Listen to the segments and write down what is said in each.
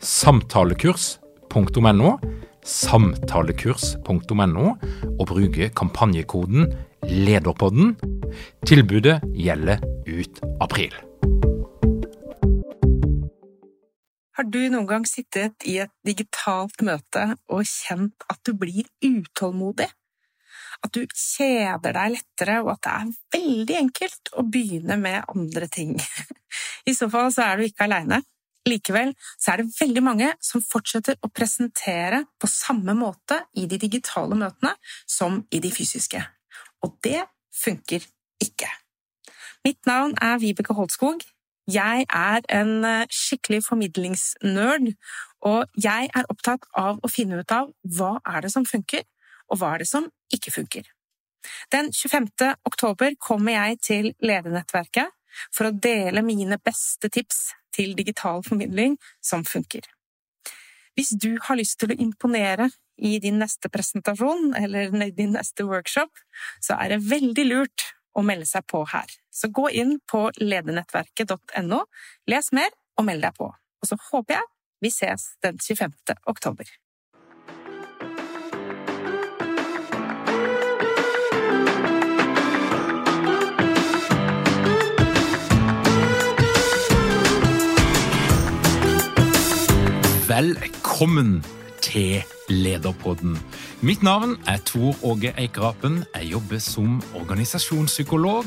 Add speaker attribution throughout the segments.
Speaker 1: samtalekurs.no, samtalekurs.no, og bruke kampanjekoden LEDERPODDEN. Tilbudet gjelder ut april.
Speaker 2: Har du noen gang sittet i et digitalt møte og kjent at du blir utålmodig? At du kjeder deg lettere, og at det er veldig enkelt å begynne med andre ting? I så fall så er du ikke aleine. Likevel så er det veldig mange som fortsetter å presentere på samme måte i de digitale møtene som i de fysiske. Og det funker ikke. Mitt navn er Vibeke Holtskog. Jeg er en eh, skikkelig formidlingsnerd, og jeg er opptatt av å finne ut av hva er det som funker, og hva er det som ikke funker. Den 25. oktober kommer jeg til Ledernettverket for å dele mine beste tips til digital formidling som funker. Hvis du har lyst til å imponere i din neste presentasjon eller din neste workshop, så er det veldig lurt å melde seg på her. Så gå inn på ledernettverket.no, les mer og meld deg på. Og så håper jeg vi ses den 25. oktober.
Speaker 1: Velkommen til Lederpodden. Mitt navn er Tor Åge Eikerapen. Jeg jobber som organisasjonspsykolog,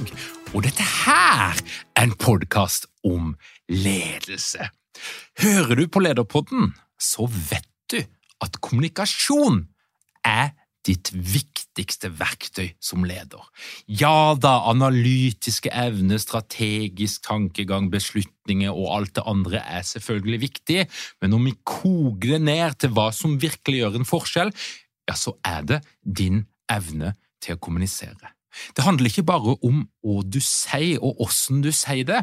Speaker 1: og dette her er en podkast om ledelse. Hører du på Lederpodden, så vet du at kommunikasjon er ditt viktigste verktøy som leder. Ja da, analytiske evner, strategisk tankegang, beslutninger og alt det andre er selvfølgelig viktig, men om vi koker det ned til hva som virkelig gjør en forskjell, ja, så er det din evne til å kommunisere. Det handler ikke bare om hva du sier og hvordan du sier det.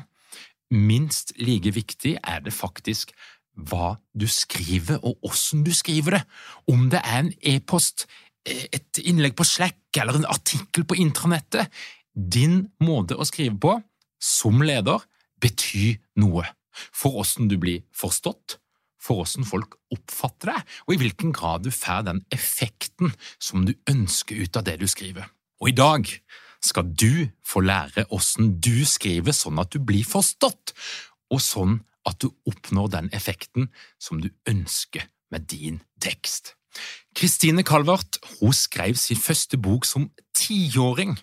Speaker 1: Minst like viktig er det faktisk hva du skriver og hvordan du skriver det. Om det er en e-post, et innlegg på Slack eller en artikkel på intranettet. Din måte å skrive på som leder betyr noe for hvordan du blir forstått, for hvordan folk oppfatter deg, og i hvilken grad du får den effekten som du ønsker ut av det du skriver. Og i dag skal du få lære hvordan du skriver sånn at du blir forstått, og sånn at du oppnår den effekten som du ønsker med din tekst. Kristine Calvert hun skrev sin første bok som tiåring.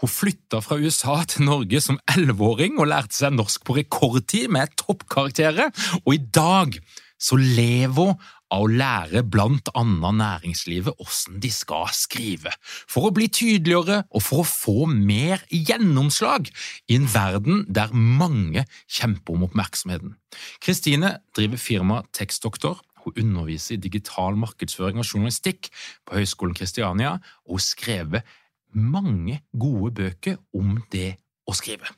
Speaker 1: Hun flytta fra USA til Norge som elleveåring og lærte seg norsk på rekordtid med toppkarakterer, og i dag så lever hun av å lære blant annet næringslivet hvordan de skal skrive, for å bli tydeligere og for å få mer gjennomslag i en verden der mange kjemper om oppmerksomheten. Kristine driver firmaet Tekstdoktor, hun underviser i digital markedsføring og journalistikk på Høgskolen Kristiania, og hun skrevet mange gode bøker om det å skrive.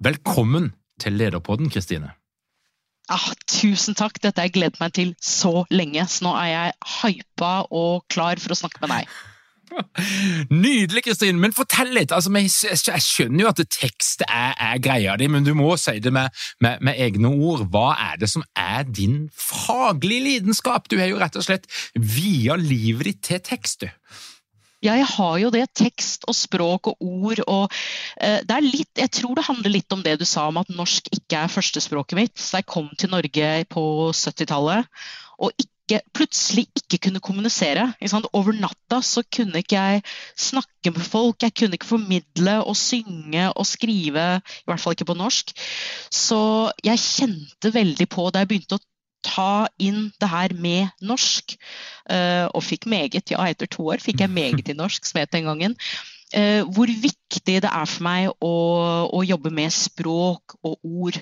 Speaker 1: Velkommen til Lederpodden, Kristine.
Speaker 3: Ah, tusen takk, dette har jeg gledet meg til så lenge, så nå er jeg hypa og klar for å snakke med deg.
Speaker 1: Nydelig, Kristin. Men fortell litt. Altså, jeg skjønner jo at tekst er, er greia di, men du må si det med, med, med, egne ord. Hva er det som er din faglige lidenskap? Du har jo rett og slett via livet ditt til tekst, du.
Speaker 3: Ja, jeg har jo det. Tekst og språk og ord. og eh, det er litt, Jeg tror det handler litt om det du sa om at norsk ikke er førstespråket mitt. Så jeg kom til Norge på 70-tallet og ikke ikke, plutselig ikke kunne kommunisere. Ikke Over natta så kunne ikke jeg snakke med folk, jeg kunne ikke formidle og synge og skrive, i hvert fall ikke på norsk. Så jeg kjente veldig på da jeg begynte å ta inn det her med norsk, eh, og fikk meget, ja etter to år fikk jeg meget i norsk, som het den gangen, Uh, hvor viktig det er for meg å, å jobbe med språk og ord.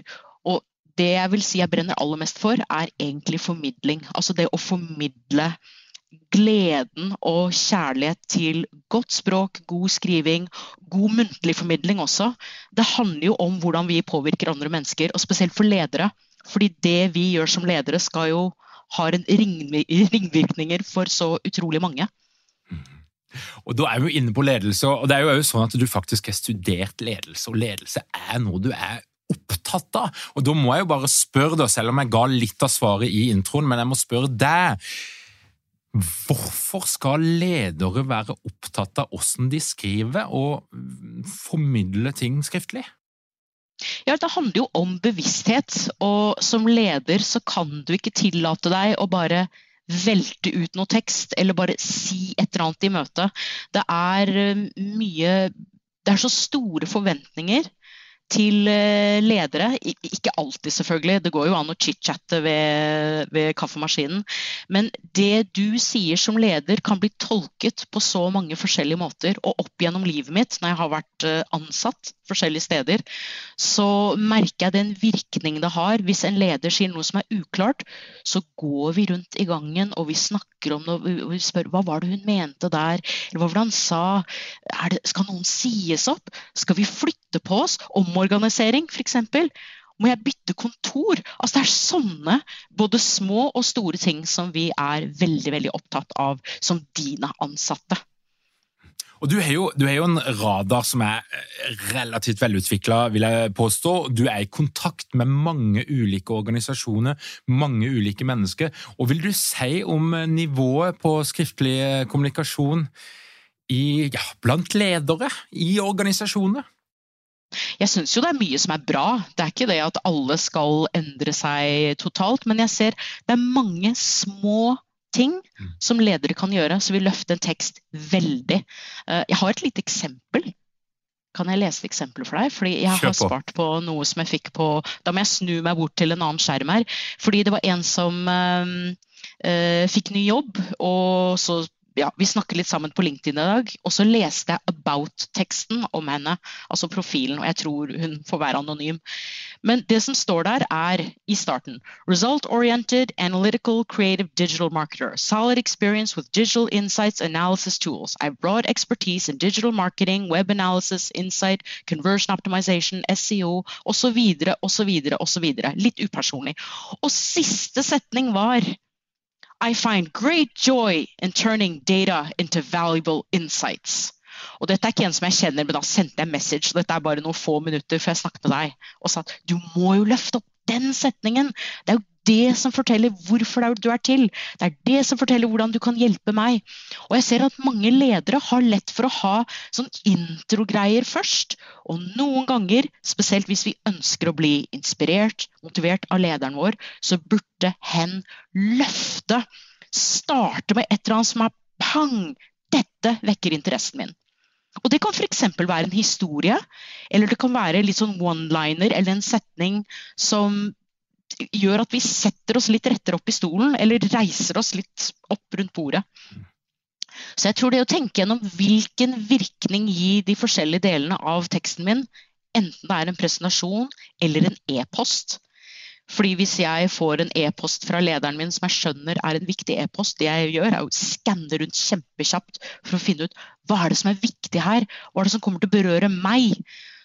Speaker 3: Det jeg vil si jeg brenner aller mest for, er egentlig formidling. Altså det å formidle gleden og kjærlighet til godt språk, god skriving, god muntlig formidling også. Det handler jo om hvordan vi påvirker andre mennesker, og spesielt for ledere. Fordi det vi gjør som ledere, skal jo ha en ringvirkninger for så utrolig mange.
Speaker 1: Og Da er vi inne på ledelse, og det er jo sånn at du faktisk har studert ledelse. Og ledelse er noe du er opptatt av. Og Da må jeg jo bare spørre, deg, selv om jeg ga litt av svaret i introen, men jeg må spørre deg. Hvorfor skal ledere være opptatt av hvordan de skriver og formidler ting skriftlig?
Speaker 3: Ja, Det handler jo om bevissthet, og som leder så kan du ikke tillate deg å bare velte ut noe tekst eller bare si et eller annet i møtet. Det er eh, mye Det er så store forventninger til eh, ledere. Ikke alltid, selvfølgelig. Det går jo an å chit-chatte ved, ved, kaffemaskinen. Men det du sier som leder, kan bli tolket på så mange forskjellige måter. Og opp gjennom livet mitt, når jeg har vært eh, ansatt forskjellige steder, så merker jeg den virkning det har. Hvis en leder sier noe som er uklart, så går vi rundt i gangen og vi snakker om det og vi spør hva var det hun mente der, eller hva var det han sa. Det, skal noen sies opp? Skal vi flytte på oss? Om omorganisering f.eks. Må jeg bytte kontor? Altså Det er sånne både små og store ting som vi er veldig veldig opptatt av som dine ansatte.
Speaker 1: Og du har, jo, du har jo en radar som er relativt velutvikla, vil jeg påstå. Du er i kontakt med mange ulike organisasjoner, mange ulike mennesker. Og vil du si om nivået på skriftlig kommunikasjon i, ja, blant ledere i organisasjoner?
Speaker 3: Jeg syns jo det er mye som er bra. Det er ikke det at alle skal endre seg totalt. Men jeg ser det er mange små ting mm. som ledere kan gjøre så vil løfte en tekst veldig. Eh, jeg har et lite eksempel. Kan jeg lese et eksempel for deg? Fordi jeg har spart på noe som jeg fikk på Da må jeg snu meg bort til en annen skjerm her. Fordi det var en som øh, øh, fikk ny jobb, og så ja, vi snakker litt sammen på LinkedIn i dag. Og så leste jeg about-teksten om henne, altså profilen, og jeg tror hun får være anonym. Men det som står der, er i starten Result-oriented, analytical, creative digital marketer. Solid experience with digital insights analysis tools. I've brought expertise in digital marketing, web analysis, insight, conversion optimization, SEO osv., osv., osv. Litt upersonlig. Og siste setning var i find great joy in turning data into valuable insights. Og dette er ikke en som jeg kjenner, men da sendte jeg en message. Dette er bare noen få minutter før jeg snakket med deg og sa at du må jo løfte opp den setningen. Det er jo det som forteller hvorfor du er til. Det er det som forteller hvordan du kan hjelpe meg. Og jeg ser at mange ledere har lett for å ha sånn introgreier først. Og noen ganger, spesielt hvis vi ønsker å bli inspirert, motivert av lederen vår, så burde hen løfte. Starte med et eller annet som er pang! Dette vekker interessen min. Og Det kan f.eks. være en historie, eller det kan være litt sånn one-liner eller en setning som gjør at vi setter oss litt rettere opp i stolen, eller reiser oss litt opp rundt bordet. Så jeg tror det å tenke gjennom hvilken virkning gir de forskjellige delene av teksten min, enten det er en presentasjon eller en e-post. Fordi hvis jeg får en e-post fra lederen min som jeg skjønner er en viktig e-post, det jeg gjør er å skanne rundt kjempekjapt for å finne ut hva er det som er viktig her, hva er det som kommer til å berøre meg.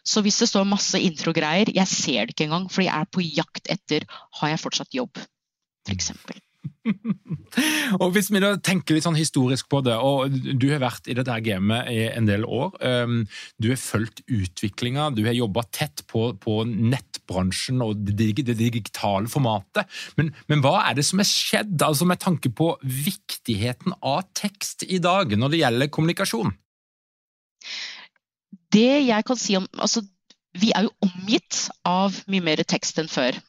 Speaker 3: Så hvis det står masse introgreier, jeg ser det ikke engang, fordi jeg er på jakt etter har jeg fortsatt jobb, f.eks.
Speaker 1: og Hvis vi da tenker litt sånn historisk på det, og du har vært i dette gamet i en del år. Um, du har fulgt utviklinga, du har jobba tett på, på, nettbransjen og det digitale formatet. Men, men, hva er det som er skjedd, altså med tanke på viktigheten av tekst i dag når det gjelder kommunikasjon?
Speaker 3: det jeg kan si om altså, Vi er jo omgitt av mye mer tekst enn før.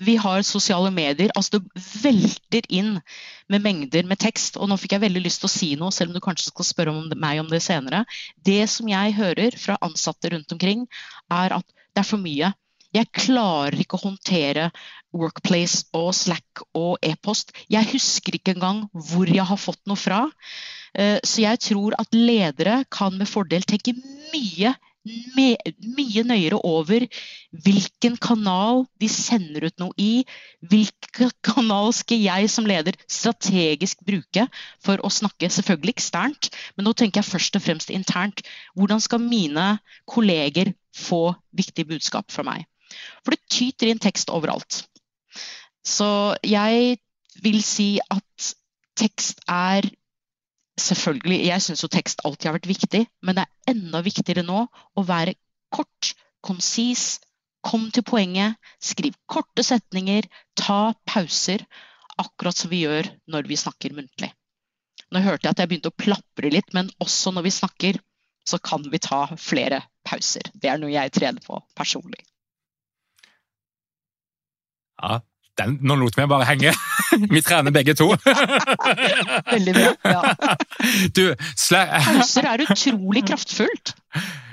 Speaker 3: Vi har sosiale medier. altså Det velter inn med mengder med tekst. Og nå fikk jeg veldig lyst til å si noe, selv om du kanskje skal spørre om det, meg om det senere. Det som jeg hører fra ansatte rundt omkring, er at det er for mye. Jeg klarer ikke å håndtere Workplace og Slack og e-post. Jeg husker ikke engang hvor jeg har fått noe fra. Eh, så jeg tror at ledere kan med fordel tenke mye mye nøyere over hvilken kanal de sender ut noe i. Hvilken kanal skal jeg som leder strategisk bruke for å snakke, selvfølgelig eksternt, men nå tenker jeg først og fremst internt. Hvordan skal mine kolleger få viktige budskap fra meg? For det tyter inn tekst overalt. Så jeg vil si at tekst er selvfølgelig, Jeg syns jo tekst alltid har vært viktig, men det er enda viktigere nå å være kort, konsis, kom til poenget, skriv korte setninger, ta pauser. Akkurat som vi gjør når vi snakker muntlig. Nå hørte jeg at jeg begynte å plapre litt, men også når vi snakker, så kan vi ta flere pauser. Det er noe jeg trener på personlig.
Speaker 1: Ja, den, nå lot vi bare henge. Vi trener begge to.
Speaker 3: Veldig bra. ja.
Speaker 1: Du,
Speaker 3: Pauser er utrolig kraftfullt.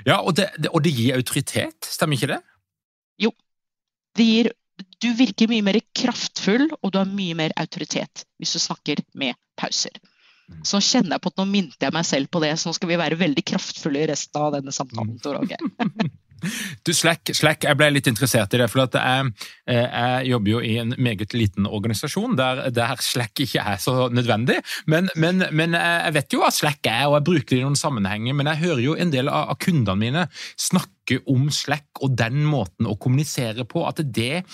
Speaker 1: Ja, og det, og det, gir autoritet, stemmer ikke det?
Speaker 3: Jo. Det gir Du virker mye mer kraftfull, og du har mye mer autoritet hvis du snakker med pauser. Mm. Så kjenner jeg på at nå minte jeg meg selv på det, så nå skal vi være veldig kraftfulle i resten av denne samtalen. Tor Åge.
Speaker 1: Du, Slack, Slack, jeg ble litt interessert i det. for jeg, eh, jeg, jobber jo i en meget liten organisasjon der, der Slack ikke er så nødvendig. Men, men, men, jeg vet jo hva Slack er, og jeg bruker det i noen sammenhenger. Men jeg hører jo en del av, av kundene mine snakke om Slack og den måten å kommunisere på. at det,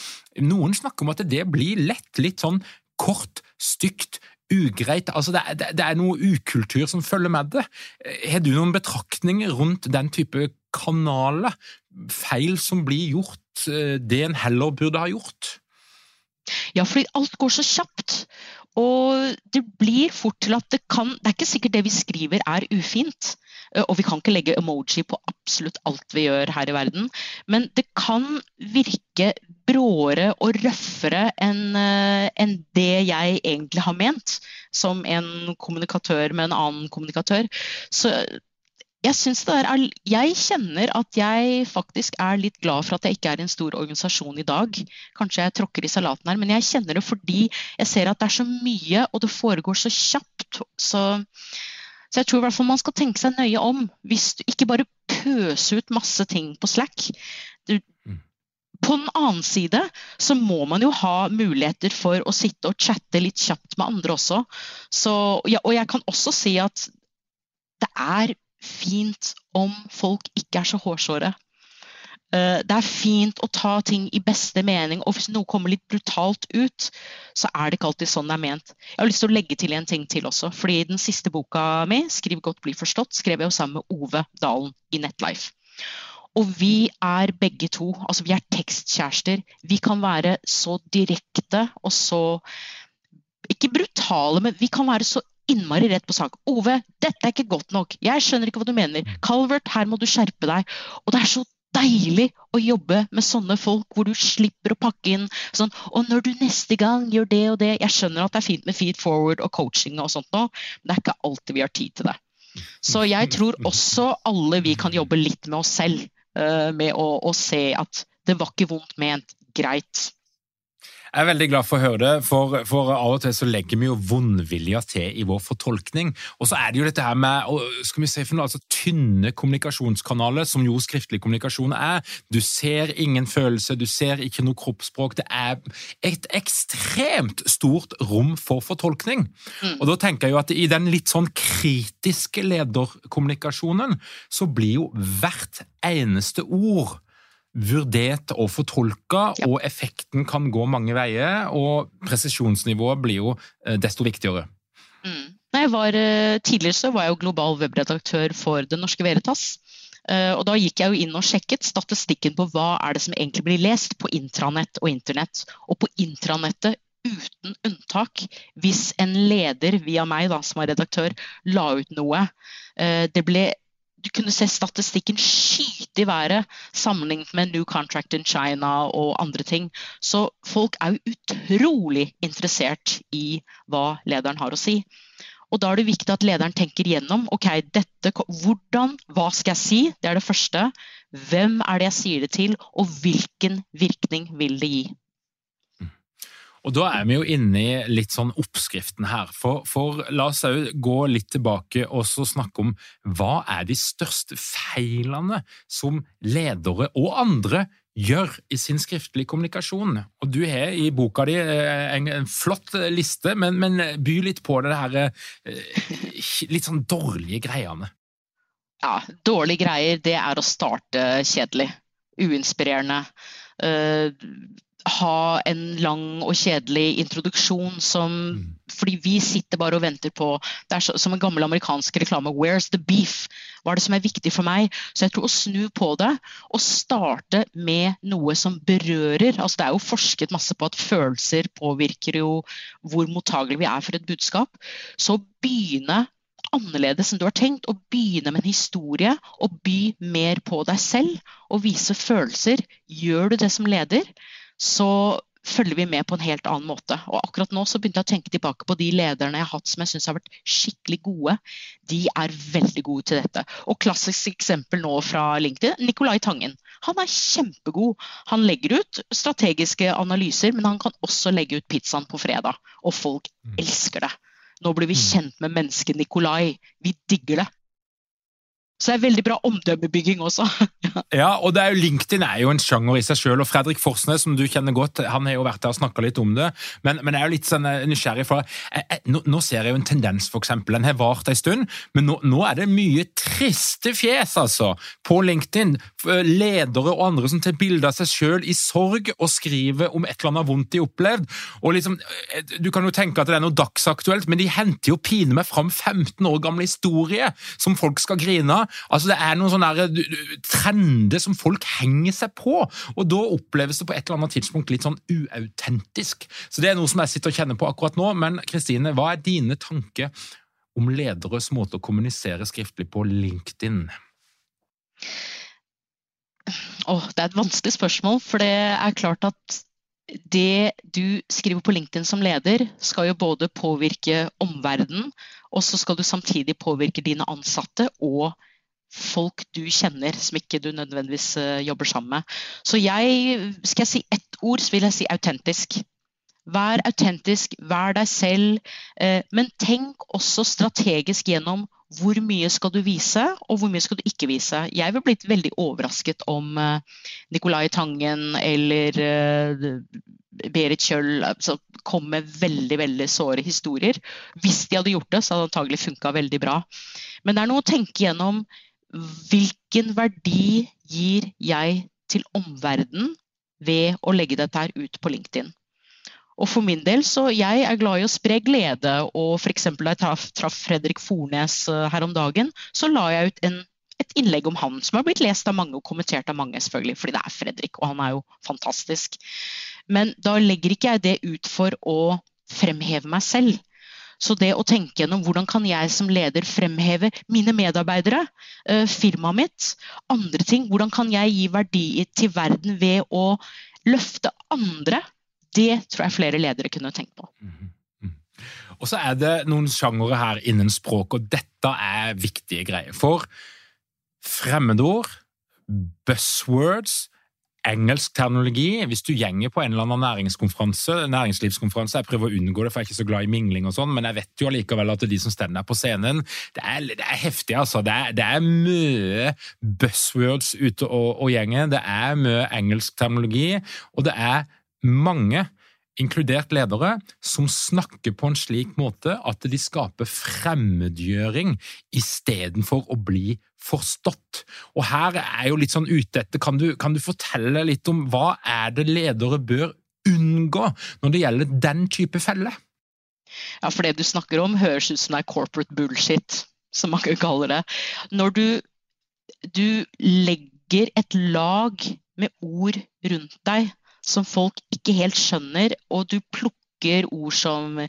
Speaker 1: Noen snakker om at det blir lett litt sånn kort, stygt, ugreit. Altså det, er, det, er noe ukultur som følger med det. Har du noen betraktninger rundt den type kanaler? Feil som blir gjort, eh, det en heller burde ha gjort?
Speaker 3: Ja, fordi alt går så kjapt. Og det blir fort til at det kan Det er ikke sikkert det vi skriver er ufint. Eh, og vi kan ikke legge emoji på absolutt alt vi gjør her i verden. Men det kan virke bråere og røffere enn eh, en det jeg egentlig har ment, som en kommunikatør med en annen kommunikatør. Så jeg er, jeg kjenner at jeg faktisk er litt glad for at jeg ikke er i en stor organisasjon i dag. Kanskje jeg tråkker i salaten her, men jeg kjenner det fordi jeg ser at det er så mye, og det foregår så kjapt. Så så jeg tror i hvert fall man skal tenke seg nøye om. Hvis du ikke bare pøser ut masse ting på Slack. Du, mm. på den annen side så må man jo ha muligheter for å sitte og chatte litt kjapt med andre også. Så, ja, og jeg kan også si at det er fint om folk ikke er så hårsåre. Eh, det er fint å ta ting i beste mening, og hvis noe kommer litt brutalt ut, så er det ikke alltid sånn det er ment. Jeg har lyst til å legge til en ting til også. fordi Den siste boka mi, 'Skriv godt, bli forstått', skrev jeg jo sammen med Ove Dalen i Netlife. Og vi er begge to, altså vi er tekstkjærester. Vi kan være så direkte og så Ikke brutale, men vi kan være så innmari rett på sak. 'Ove, dette er ikke godt nok. Jeg skjønner ikke hva du mener. Calvert, her må du skjerpe deg.' Og det er så deilig å jobbe med sånne folk, hvor du slipper å pakke inn sånn Og når du neste gang gjør det og det Jeg skjønner at det er fint med feed forward og coaching og sånt nå, men det er ikke alltid vi har tid til det. Så jeg tror også alle vi kan jobbe litt med oss selv, uh, med å, å se at det var ikke vondt ment. Greit.
Speaker 1: Jeg er veldig glad for å høre det, for, for av og til så legger vi jo vondvilja til i vår fortolkning. Og så er det jo dette her med skal vi se for noe, altså, tynne kommunikasjonskanaler, som jo skriftlig kommunikasjon er. Du ser ingen følelse, du ser ikke noe kroppsspråk. Det er et ekstremt stort rom for fortolkning. Mm. Og da tenker jeg jo at i den litt sånn kritiske lederkommunikasjonen, så blir jo hvert eneste ord vurdert og fortolka, ja. og effekten kan gå mange veier. Og presisjonsnivået blir jo eh, desto viktigere.
Speaker 3: Mm. Var, eh, tidligere så var jeg jo global webredaktør for Det Norske Veritas. Eh, og Da gikk jeg jo inn og sjekket statistikken på hva er det som egentlig blir lest på intranett og internett. Og på intranettet uten unntak, hvis en leder via meg da, som er redaktør, la ut noe det ble du kunne se statistikken skyte i været sammenlignet med New Contract in China og andre ting. Så folk er jo utrolig interessert i hva lederen har å si. Og Da er det viktig at lederen tenker gjennom ok, dette, hvordan, hva skal jeg si, det er det første. Hvem er det jeg sier det til, og hvilken virkning vil det gi?
Speaker 1: Og Da er vi jo inne i litt sånn oppskriften her. For, for la oss òg gå litt tilbake og snakke om hva er de største feilene som ledere og andre gjør i sin skriftlige kommunikasjon. Og Du har i boka di eh, en, en flott liste, men, men, by litt på det her eh, litt sånn dårlige greiene.
Speaker 3: Ja, dårlige greier, det er å starte kjedelig. Uinspirerende. Uh, ha en lang og kjedelig introduksjon som mm. Fordi vi sitter bare og venter på Det er som en gammel amerikansk reklame. Where's the beef? Hva er det som er viktig for meg? Så jeg tror å snu på det og starte med noe som berører altså Det er jo forsket masse på at følelser påvirker jo hvor mottagelige vi er for et budskap. Så begynne annerledes enn du har tenkt, og begynne med en historie og by mer på deg selv og vise følelser. Gjør du det som leder, så følger vi med på en helt annen måte. Og akkurat nå så begynte jeg å tenke tilbake på de lederne jeg har hatt som jeg syns har vært skikkelig gode. De er veldig gode til dette. Og klassisk eksempel nå fra LinkedIn, Nicolai Tangen. Han er kjempegod. Han legger ut strategiske analyser, men han kan også legge ut pizzaen på fredag. Og folk mm. elsker det. Nå blir vi mm. kjent med mennesket Nikolai. Vi digger det. Så det er veldig bra omdømmebygging også.
Speaker 1: ja, og det er jo LinkedIn er jo en sjanger i seg selv, og Fredrik Forsnes, som du kjenner godt, han har jo vært der og snakka litt om det. Men, men, jeg er jo litt sånn eh, nysgjerrig, for jeg, jeg, nå, nå, ser jeg jo en tendens, for eksempel. Den har vart en stund, men nå, nå, er det mye triste fjes, altså, på LinkedIn. Ledere og andre som tar bilde av seg sjøl i sorg og skriver om et eller annet vondt de har opplevd. Og liksom, eh, Du kan jo tenke at det er noe dagsaktuelt, men de henter jo pine meg fram 15 år gamle historier som folk skal grine av. Altså, det er noen sånne trender som folk henger seg på, og da oppleves det på et eller annet tidspunkt litt sånn uautentisk. Så det er noe som jeg sitter og kjenner på akkurat nå. Men Kristine, hva er dine tanker om lederes måte å kommunisere skriftlig på LinkedIn?
Speaker 3: Oh, det er et vanskelig spørsmål, for det er klart at det du skriver på LinkedIn som leder, skal jo både påvirke omverdenen, og så skal du samtidig påvirke dine ansatte og folk du kjenner som ikke du nødvendigvis eh, jobber sammen med. Så jeg, skal jeg si ett ord, så vil jeg si autentisk. Vær autentisk, vær deg selv, eh, men tenk også strategisk gjennom hvor mye skal du vise, og hvor mye skal du ikke vise. Jeg ville blitt veldig overrasket om eh, Nicolai Tangen eller Berit Kjøll kom med veldig veldig såre historier. Hvis de hadde gjort det, så hadde det antagelig funka veldig bra. Men det er noe å tenke gjennom hvilken verdi gir jeg til omverdenen ved å legge dette her ut på LinkedIn? Og for min del, så Jeg er glad i å spre glede. og f.eks. Da jeg traff, traff Fredrik Fornes eh, her om dagen, så la jeg ut en, et innlegg om han, som har blitt lest av mange og kommentert av mange, selvfølgelig, fordi det er Fredrik, og han er jo fantastisk. Men da legger ikke jeg det ut for å fremheve meg selv. Så det å tenke gjennom hvordan kan jeg som leder fremheve mine medarbeidere, eh, firmaet mitt, andre ting. Hvordan kan jeg gi verdi til verden ved å løfte andre? Det tror jeg flere ledere kunne tenkt på. Mm -hmm.
Speaker 1: Og så er det noen sjangere her innen språk, og dette er viktige greier. For fremmedord, buzzwords, engelsk terminologi. Hvis du gjenger på en eller annen næringslivskonferanse Jeg prøver å unngå det, for jeg er ikke så glad i mingling og sånn, men jeg vet jo allikevel at de som står der på scenen, det er, det er heftig, altså. Det er, det er mye buzzwords ute og, og gjenger. Det er mye engelsk terminologi, og det er mange inkludert ledere, som snakker på en slik måte at de skaper fremmedgjøring istedenfor å bli forstått. Og her er jo litt sånn ute etter, kan du, kan du fortelle litt om hva er det ledere bør unngå når det gjelder den type felle?
Speaker 3: Ja, for det du snakker om høres ut som det er corporate bullshit, som mange kaller det. Når du, du legger et lag med ord rundt deg som folk ikke helt skjønner, og du plukker ord som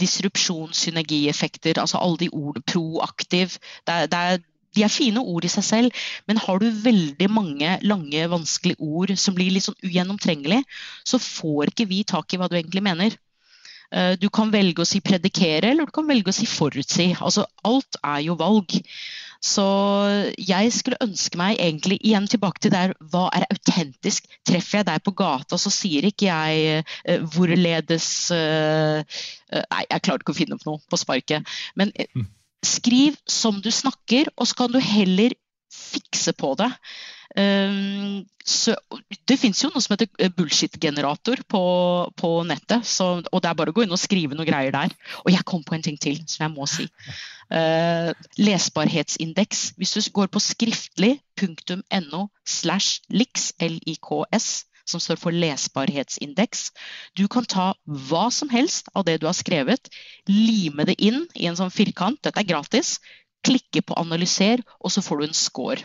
Speaker 3: disrupsjon, synergieffekter, altså alle de ordene proaktiv. Det det er de er fine ord i seg selv, men har du veldig mange lange, vanskelige ord som blir litt sånn ugjennomtrengelig, så får ikke vi tak i hva du egentlig mener. Eh, du kan velge å si predikere, eller du kan velge å si forutsi. Altså, alt er jo valg. Så jeg skulle ønske meg egentlig igjen tilbake til der hva er autentisk. Treffer jeg deg på gata, så sier ikke jeg uh, hvorledes uh, Nei, jeg klarer ikke å finne opp noe på sparket. Men uh, skriv som du snakker, og så kan du heller fikse på det. Um, så, det fins jo noe som heter eh, bullshit-generator på, på, nettet. Så, og det er bare å gå inn og skrive noe greier der. Og jeg kom på en ting til som jeg må si. Uh, lesbarhetsindeks. Hvis du går på skriftlig.no slash L-I-K-S, som står for lesbarhetsindeks. Du kan ta hva som helst av det du har skrevet, lime det inn i en sånn firkant, dette er gratis, klikke på analyser, og så får du en score.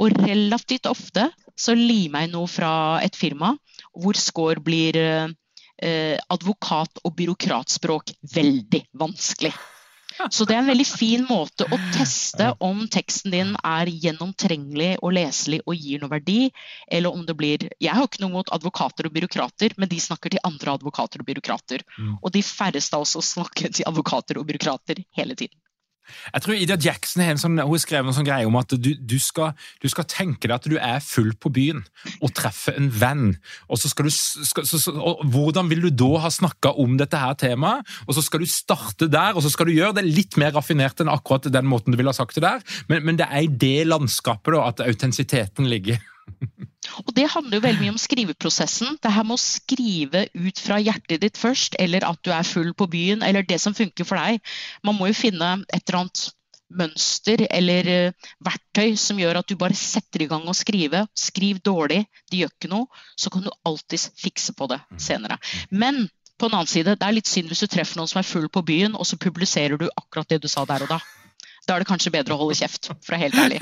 Speaker 3: Og relativt ofte så limer jeg noe fra et firma hvor score blir eh, advokat- og byråkratspråk veldig vanskelig. Så det er en veldig fin måte å teste om teksten din er gjennomtrengelig og leselig og gir noe verdi, eller om det blir Jeg har ikke noe mot advokater og byråkrater, men de snakker til andre advokater og byråkrater. Mm. Og de færreste av oss snakker til advokater og byråkrater hele tiden.
Speaker 1: Jeg tror Ida Jackson har sånn, hun skrev en sånn greie om at du, du, skal, du, skal, tenke deg at du er full på byen og treffer en venn. og så skal du, skal, så, så, Hvordan vil du da ha snakka om dette her temaet? Og så skal du starte der, og så skal du gjøre det litt mer raffinert enn akkurat den måten du ville ha sagt det der, men, men det er i det landskapet da, at autentisiteten ligger.
Speaker 3: Og Det handler jo veldig mye om skriveprosessen. Det her med å skrive ut fra hjertet ditt først, eller at du er full på byen, eller det som funker for deg. Man må jo finne et eller annet mønster eller uh, verktøy som gjør at du bare setter i gang å skrive. Skriv dårlig, det gjør ikke noe. Så kan du alltids fikse på det mm. senere. Men på en annen side, det er litt synd hvis du treffer noen som er full på byen, og så publiserer du akkurat det du sa der og da. Da er det kanskje bedre å holde kjeft, for å være helt ærlig.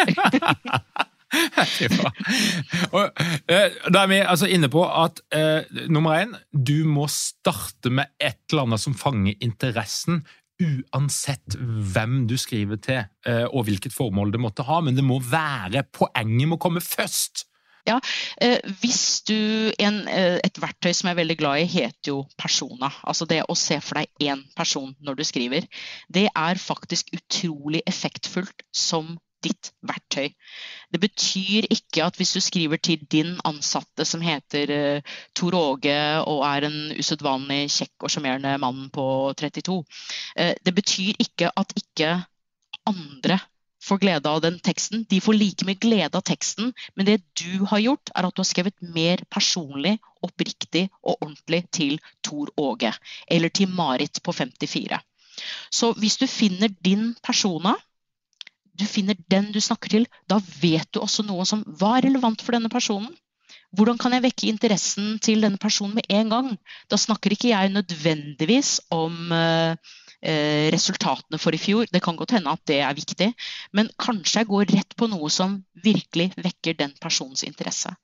Speaker 1: og, eh, da er vi altså inne på at eh, nummer én, du må starte med et eller annet som fanger interessen. Uansett hvem du skriver til eh, og hvilket formål det måtte ha, men det må være poenget må komme først.
Speaker 3: Ja, eh, hvis du, en, eh, Et verktøy som jeg er veldig glad i, heter jo persona. Altså det å se for deg én person når du skriver. Det er faktisk utrolig effektfullt som ditt verktøy. Det betyr ikke at hvis du skriver til din ansatte som heter uh, Tor Åge og er en usedvanlig kjekk og sjarmerende mann på 32, uh, eh, det betyr ikke at ikke andre får glede av den teksten. De får like mye glede av teksten, men det du har gjort, er at du har skrevet mer personlig, oppriktig og ordentlig til Tor Åge. Eller til Marit på 54. Så hvis du finner din persona, du finner den du snakker til, da vet du også noe som hva er relevant for denne personen. Hvordan kan jeg vekke interessen til denne personen med en gang? Da snakker ikke jeg nødvendigvis om eh, eh, resultatene for i fjor. Det kan godt hende at det er viktig, men kanskje jeg går rett på noe som virkelig vekker den personens interesse.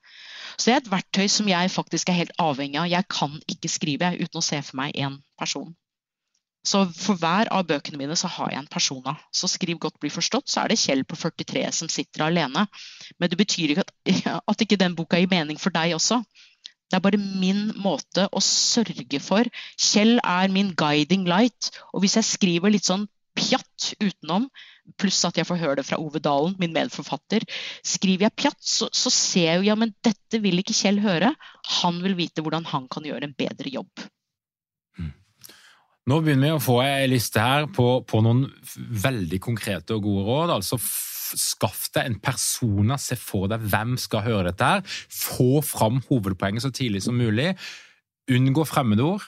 Speaker 3: Så det er et verktøy som jeg faktisk er helt avhengig av. Jeg kan ikke skrive uten å se for meg én person. Så for hver av bøkene mine så har jeg en persona. Så skriv godt bli forstått, så er det Kjell på 43 som sitter alene. Men det betyr ikke at, at ikke den boka gir mening for deg også. Det er bare min måte å sørge for. Kjell er min guiding light. Og hvis jeg skriver litt sånn pjatt utenom, pluss at jeg får høre det fra Ove Dalen, min medforfatter, skriver jeg pjatt, så, så ser jeg jo ja, men dette vil ikke Kjell høre. Han vil vite hvordan han kan gjøre en bedre jobb.
Speaker 1: Nå begynner vi å få ei liste her på, på, noen veldig konkrete og gode råd. altså Skaff deg en persona, se for deg hvem skal høre dette. her. Få fram hovedpoenget så tidlig som mulig. Unngå fremmedord.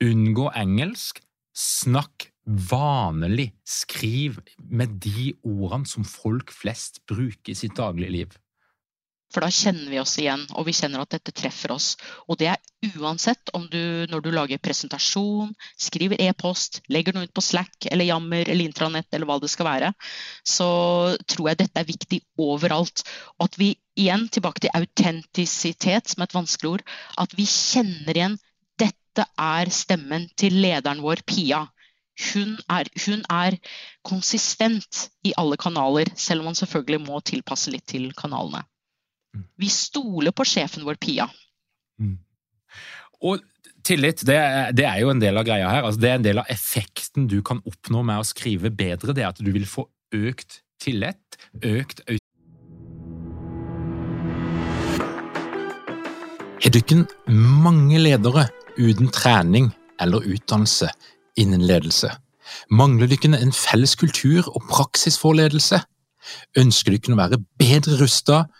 Speaker 1: Unngå engelsk. Snakk vanlig. Skriv med de ordene som folk flest bruker i sitt daglige liv.
Speaker 3: For da kjenner vi oss igjen, og vi kjenner at dette treffer oss. Og det er uansett om du når du lager presentasjon, skriver e-post, legger noe ut på Slack eller Jammer eller intranett eller hva det skal være, så tror jeg dette er viktig overalt. Og at vi igjen, tilbake til autentisitet som er et vanskelig ord, at vi kjenner igjen dette er stemmen til lederen vår, Pia. hun er, hun er, konsistent i alle kanaler, selv om man selvfølgelig må tilpasse litt til kanalene. Vi stoler på sjefen vår, Pia. Mm.
Speaker 1: Og tillit, det, det, er jo en del av greia her. Altså, det er en del av effekten du kan oppnå med å skrive bedre. Det er at du vil få økt tillit, økt Har dere mange ledere uten trening eller utdannelse innen ledelse? Mangler dere en felles kultur og praksis for ledelse? Ønsker dere å være bedre rustet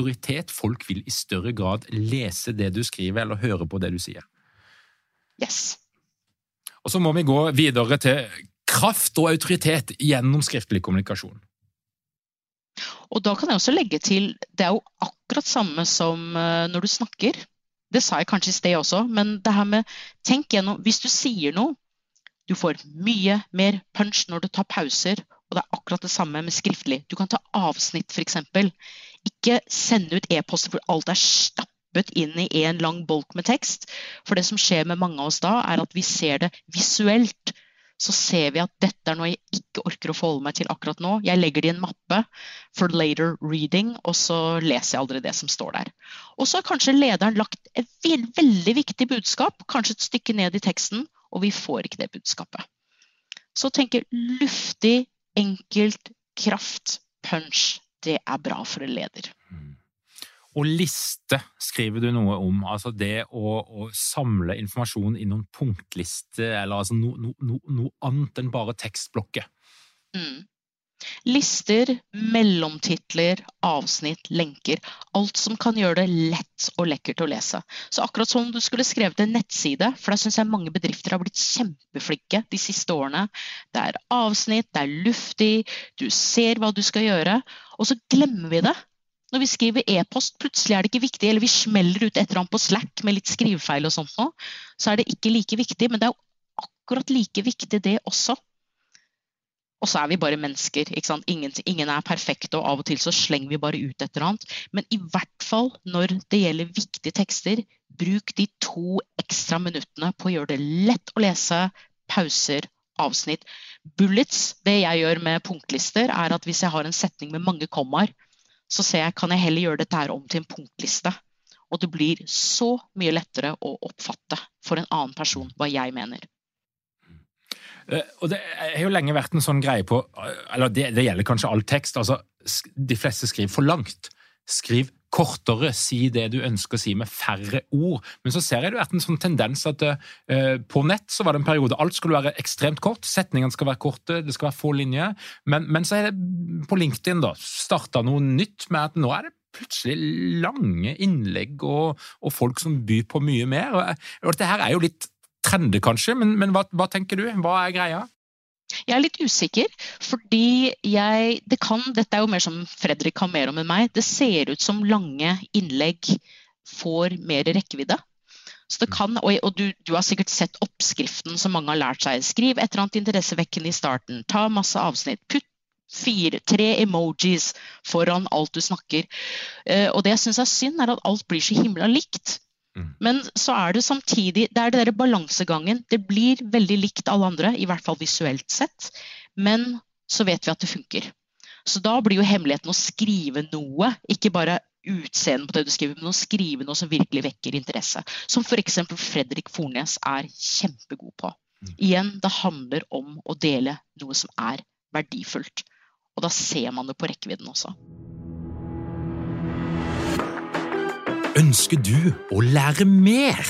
Speaker 1: Autoritet. Folk vil i større grad lese det du skriver, eller høre på det du sier.
Speaker 3: Yes.
Speaker 1: Og så må vi gå videre til kraft og autoritet gjennom skriftlig kommunikasjon.
Speaker 3: Og da kan jeg også legge til, det er jo akkurat samme som eh, når du snakker. Det sa jeg kanskje i sted også, men det her med tenk gjennom Hvis du sier noe, du får mye mer punch når du tar pauser, og det er akkurat det samme med skriftlig. Du kan ta avsnitt, f.eks. Ikke sende ut e-poster hvor alt er stappet inn i en lang bolk med tekst. For det som skjer med mange av oss da, er at vi ser det visuelt så ser vi at dette er noe jeg ikke orker å forholde meg til akkurat nå. Jeg legger det i en mappe for later reading, og så leser jeg aldri det som står der. Og så har kanskje lederen lagt et veldig viktig budskap, kanskje et stykke ned i teksten, og vi får ikke det budskapet. Så tenker luftig, enkelt, kraft, punch. Det er bra for en leder. Mm.
Speaker 1: Og liste skriver du noe om. Altså det å, å samle informasjon i noen punktliste, eller altså noe no, no, no annet enn bare tekstblokker. Mm.
Speaker 3: Lister, mellomtitler, avsnitt, lenker. Alt som kan gjøre det lett og lekkert å lese. Så akkurat som om du skulle skrevet en nettside, for der syns jeg mange bedrifter har blitt kjempeflinke de siste årene. Det er avsnitt, det er luftig, du ser hva du skal gjøre, og så glemmer vi det når vi skriver e-post, plutselig er det ikke viktig, eller vi smeller ut et eller annet på Slack med litt skrivefeil og sånt nå, så er det ikke like viktig. Men det er akkurat like viktig, det også. Og så er vi bare mennesker. Ingen, ingen, er perfekte, og av og til så slenger vi bare ut et eller annet. Men i hvert fall når det gjelder viktige tekster, bruk de to ekstra minuttene på å gjøre det lett å lese, pauser, avsnitt. Bullets, det jeg gjør med punktlister, er at hvis jeg har en setning med mange kommaer, så ser jeg kan jeg heller gjøre dette her om til en punktliste. Og det blir så mye lettere å oppfatte for en annen person hva jeg mener.
Speaker 1: Eh, og Det har jo lenge vært en sånn greie på eller det, det gjelder kanskje all tekst. altså De fleste skriver for langt. Skriv kortere, si det du ønsker å si med færre ord. Men så ser jeg det vært en sånn tendens at uh, på nett så var det en periode alt skulle være ekstremt kort. Setningene skal være korte, det skal være få linjer. Men, men så er det på LinkedIn da, starta noe nytt med at nå er det plutselig lange innlegg og, og folk som byr på mye mer. Og, og dette her er jo litt trender, kanskje, men, men hva, hva tenker du? Hva er greia?
Speaker 3: Jeg er litt usikker, fordi jeg det kan, Dette er jo mer som Fredrik kan mer om enn meg. Det ser ut som lange innlegg får mer rekkevidde. Så det kan, og, og du, du, har sikkert sett oppskriften som mange har lært seg. Skriv et eller annet interessevekkende i starten. Ta masse avsnitt. Putt fire, tre emojis foran alt du snakker. Uh, og det jeg syns er synd, er at alt blir så himla likt. Mm. Men så er det samtidig Det er det derre balansegangen. Det blir veldig likt alle andre, i hvert fall visuelt sett. Men så vet vi at det funker. Så da blir jo hemmeligheten å skrive noe, ikke bare utseendet på det du skriver, men å skrive noe som virkelig vekker interesse. Som f.eks. Fredrik Fornes er kjempegod på. Mm. Igjen, det handler om å dele noe som er verdifullt. Og da ser man det på rekkevidden også.
Speaker 1: Ønsker du å lære mer?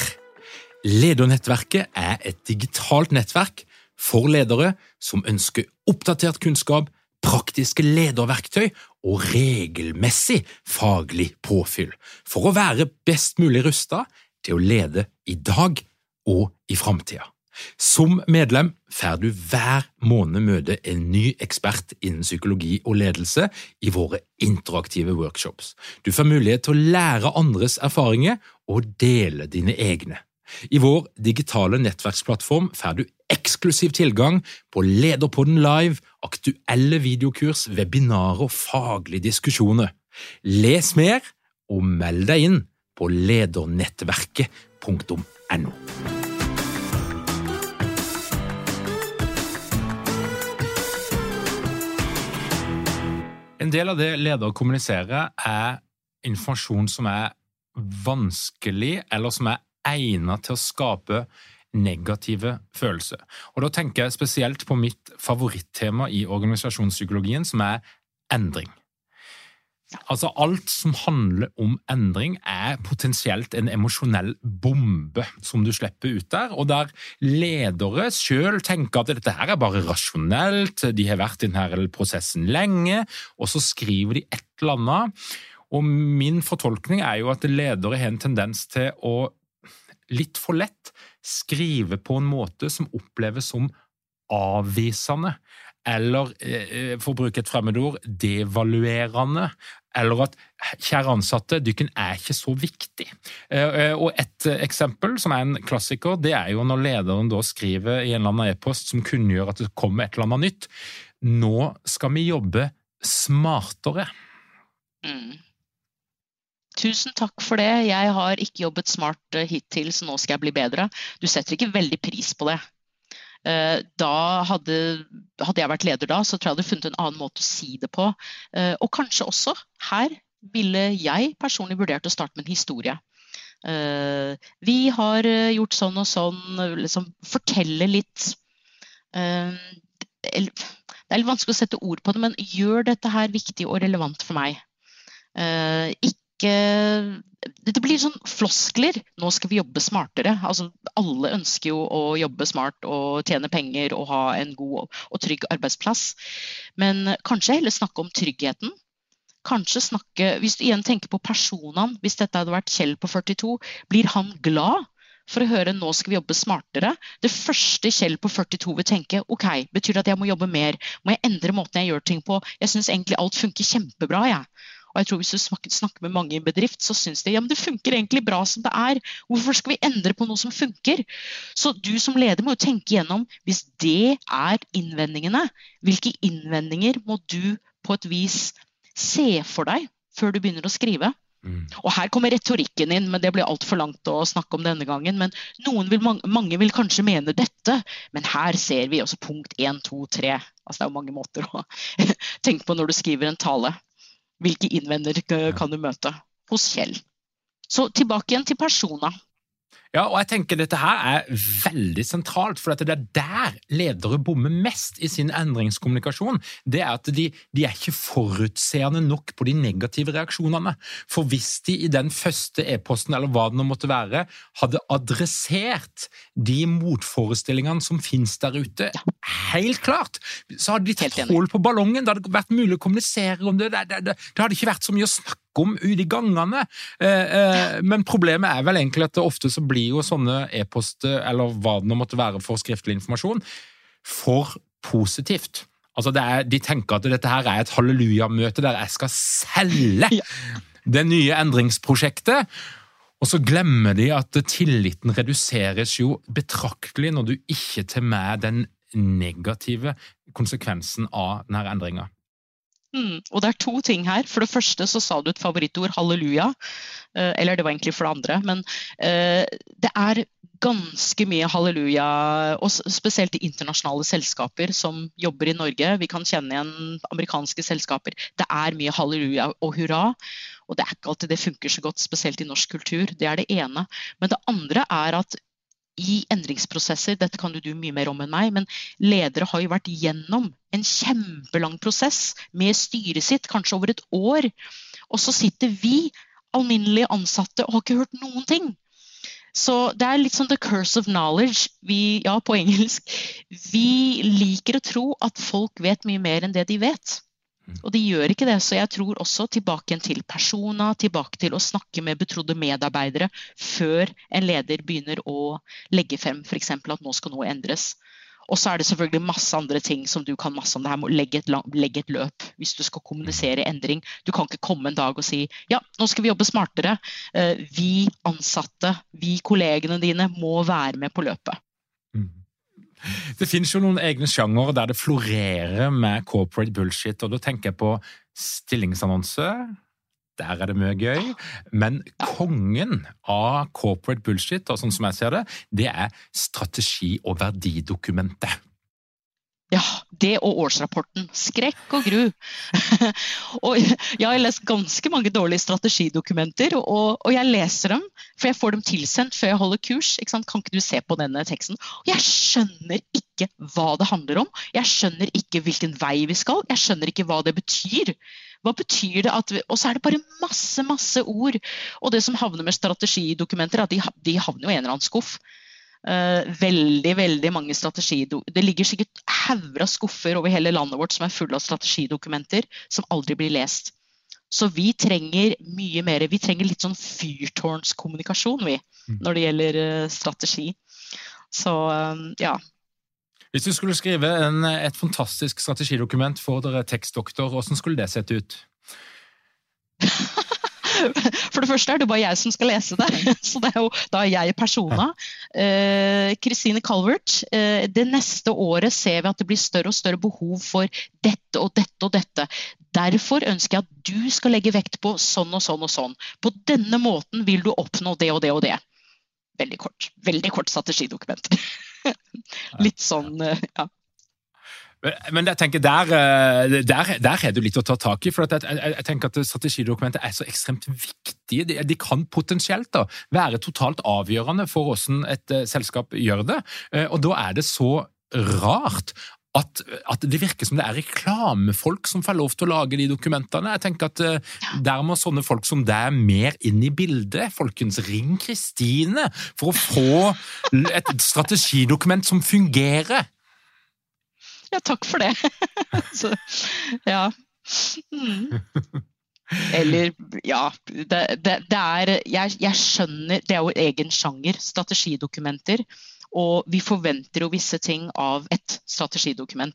Speaker 1: Ledernettverket er et digitalt nettverk for ledere som ønsker oppdatert kunnskap, praktiske lederverktøy og regelmessig faglig påfyll for å være best mulig rusta til å lede i dag og i framtida. Som medlem får du hver måned møte en ny ekspert innen psykologi og ledelse i våre interaktive workshops. Du får mulighet til å lære andres erfaringer og dele dine egne. I vår digitale nettverksplattform får du eksklusiv tilgang på Lederpodden live, aktuelle videokurs, webinarer og faglige diskusjoner. Les mer og meld deg inn på ledernettverket.no. En del av det ledere kommuniserer, er informasjon som er vanskelig, eller som er egnet til å skape negative følelser. Og Da tenker jeg spesielt på mitt favorittema i organisasjonspsykologien, som er endring. Altså Alt som handler om endring, er potensielt en emosjonell bombe som du slipper ut der, og der ledere sjøl tenker at dette her er bare rasjonelt, de har vært i denne prosessen lenge, og så skriver de et eller annet. Og min fortolkning er jo at ledere har en tendens til å litt for lett skrive på en måte som oppleves som avvisende, eller eh, for å bruke et fremmedord, devaluerende, eller at kjære ansatte, dykken er ikke så viktig. Eh, eh, og Et eksempel som er en klassiker, det er jo når lederen da skriver i en eller annen e-post som kunngjør at det kommer et eller annet nytt. Nå skal vi jobbe smartere. Mm.
Speaker 3: Tusen takk for det. Jeg har ikke jobbet smart eh, hittil, så nå skal jeg bli bedre. Du setter ikke veldig pris på det. Eh, da hadde, hadde jeg vært leder da, så tror jeg jeg hadde funnet en annen måte å si det på. Eh, og kanskje også her ville jeg personlig vurdert å starte med en historie. Vi har gjort sånn og sånn, liksom fortelle litt Det er litt vanskelig å sette ord på det, men gjør dette her viktig og relevant for meg? Ikke Det blir sånn floskler. Nå skal vi jobbe smartere. Altså, alle ønsker jo å jobbe smart og tjene penger og ha en god og trygg arbeidsplass. Men kanskje heller snakke om tryggheten. Kanskje snakke, Hvis du igjen tenker på personene, hvis dette hadde vært Kjell på 42, blir han glad? for å høre nå skal vi jobbe smartere. Det første Kjell på 42 vil tenke ok, betyr det at jeg må jobbe mer? Må jeg endre måten jeg gjør ting på? Jeg syns egentlig alt funker kjempebra. Jeg. Og jeg tror Hvis du snakker med mange i bedrift, så syns de ja, men det funker egentlig bra som det er. Hvorfor skal vi endre på noe som funker? Så du som leder må jo tenke gjennom hvis det er innvendingene, hvilke innvendinger må du på et vis se for deg før du begynner å skrive? Mm. Og Her kommer retorikken inn, men det blir altfor langt å snakke om denne gangen. Men vil, mange vil kanskje mene dette, men her ser vi også punkt 1, 2, 3. Altså, det er jo mange måter å tenke på når du skriver en tale. Hvilke innvendinger kan du møte hos Kjell? Så tilbake igjen til persona.
Speaker 1: Ja, og jeg tenker dette her er veldig sentralt, for det er der ledere bommer mest i sin endringskommunikasjon. Det er at de, de, er ikke forutseende nok på de negative reaksjonene. For hvis de i den første e-posten, eller hva det nå måtte være, hadde adressert de motforestillingene som finnes der ute, ja. helt klart, så hadde de tatt hull på ballongen. Det hadde vært mulig å kommunisere om det. Det, det, det, det hadde ikke vært så mye å snakke om ute i gangene. Eh, eh, men problemet er vel egentlig at det ofte så blir jo sånne e-poster, eller hva det nå måtte være for skriftlig informasjon, for positivt. Altså er, De tenker at dette her er et hallelujamøte der jeg skal selge det nye endringsprosjektet. Og så glemmer de at tilliten reduseres jo betraktelig når du ikke tar med den negative konsekvensen av denne endringa.
Speaker 3: Mm, og det er to ting her. For det første så sa du et favorittord, halleluja. Eh, eller det var egentlig for det andre. Men eh, det er ganske mye halleluja, og spesielt i internasjonale selskaper som jobber i Norge. Vi kan kjenne igjen amerikanske selskaper. Det er mye halleluja og hurra. Og det er ikke alltid det funker så godt, spesielt i norsk kultur. Det er det ene. Men det andre er at i endringsprosesser, dette kan du mye mer om enn meg, men ledere har jo vært gjennom en kjempelang prosess med styret sitt, kanskje over et år. Og så sitter vi, alminnelige ansatte, og har ikke hørt noen ting. Så det er litt sånn the curse of knowledge. Vi, ja, på engelsk. Vi liker å tro at folk vet mye mer enn det de vet. Og de gjør ikke det. Så jeg tror også tilbake til persona, tilbake til å snakke med betrodde medarbeidere før en leder begynner å legge frem f.eks. at nå skal noe endres. Og så er det selvfølgelig masse andre ting som du kan masse om det her med legge et, legge et løp hvis du skal kommunisere endring. Du kan ikke komme en dag og si ja, nå skal vi jobbe smartere. Eh, vi ansatte, vi kollegene dine må være med på løpet.
Speaker 1: Det finnes jo noen egne sjangere der det florerer med corporate bullshit, og da tenker jeg på stillingsannonse. Der er det mye gøy. Men kongen av corporate bullshit, og sånn som jeg ser det, det er strategi- og verdidokumentet.
Speaker 3: Ja, det og årsrapporten. Skrekk og gru. og jeg har lest ganske mange dårlige strategidokumenter, og, og, jeg leser dem, for jeg får dem tilsendt før jeg holder kurs. Ikke kan ikke du se på denne teksten? Og jeg skjønner ikke hva det handler om. Jeg skjønner ikke hvilken vei vi skal. Jeg skjønner ikke hva det betyr. Hva betyr det at vi, Og så er det bare masse, masse ord. Og det som havner med strategidokumenter, er at de, de havner jo i en eller annen skuff. Uh, veldig veldig mange strategidokumenter. Det ligger sikkert hauger av skuffer over hele landet vårt som er fulle av strategidokumenter som aldri blir lest. Så vi trenger mye mer Vi trenger litt sånn fyrtårnskommunikasjon, vi, mm. når det gjelder uh, strategi. Så um, ja.
Speaker 1: Hvis du skulle skrive en, et fantastisk strategidokument for dere tekstdoktor, hvordan skulle det sett ut?
Speaker 3: For det første er det bare jeg som skal lese det, så det er jo da er jeg persona. Kristine uh, Calvert, uh, det neste året ser vi at det blir større og større behov for dette og dette og dette. Derfor ønsker jeg at du skal legge vekt på sånn og sånn og sånn. På denne måten vil du oppnå det og det og det. Veldig kort. Veldig kort strategidokument. Litt sånn, uh, ja.
Speaker 1: Men jeg tenker der, eh, der, der, er det litt å ta tak i. for jeg, jeg, jeg tenker at Strategidokumentet er så ekstremt viktige. De, de, kan potensielt da, være totalt avgjørende for hvordan et uh, selskap gjør det. Uh, og Da er det så rart at, at, det virker som det er reklamefolk som får lov til å lage de dokumentene. Jeg tenker at uh, Der må sånne folk som deg mer inn i bildet. Folkens, ring Kristine for å få et strategidokument som fungerer.
Speaker 3: Ja, takk for det. Så, ja. Mm. Eller Ja. Det, det, det er jeg, jeg, skjønner Det er jo egen sjanger, strategidokumenter. Og vi forventer jo visse ting av et strategidokument.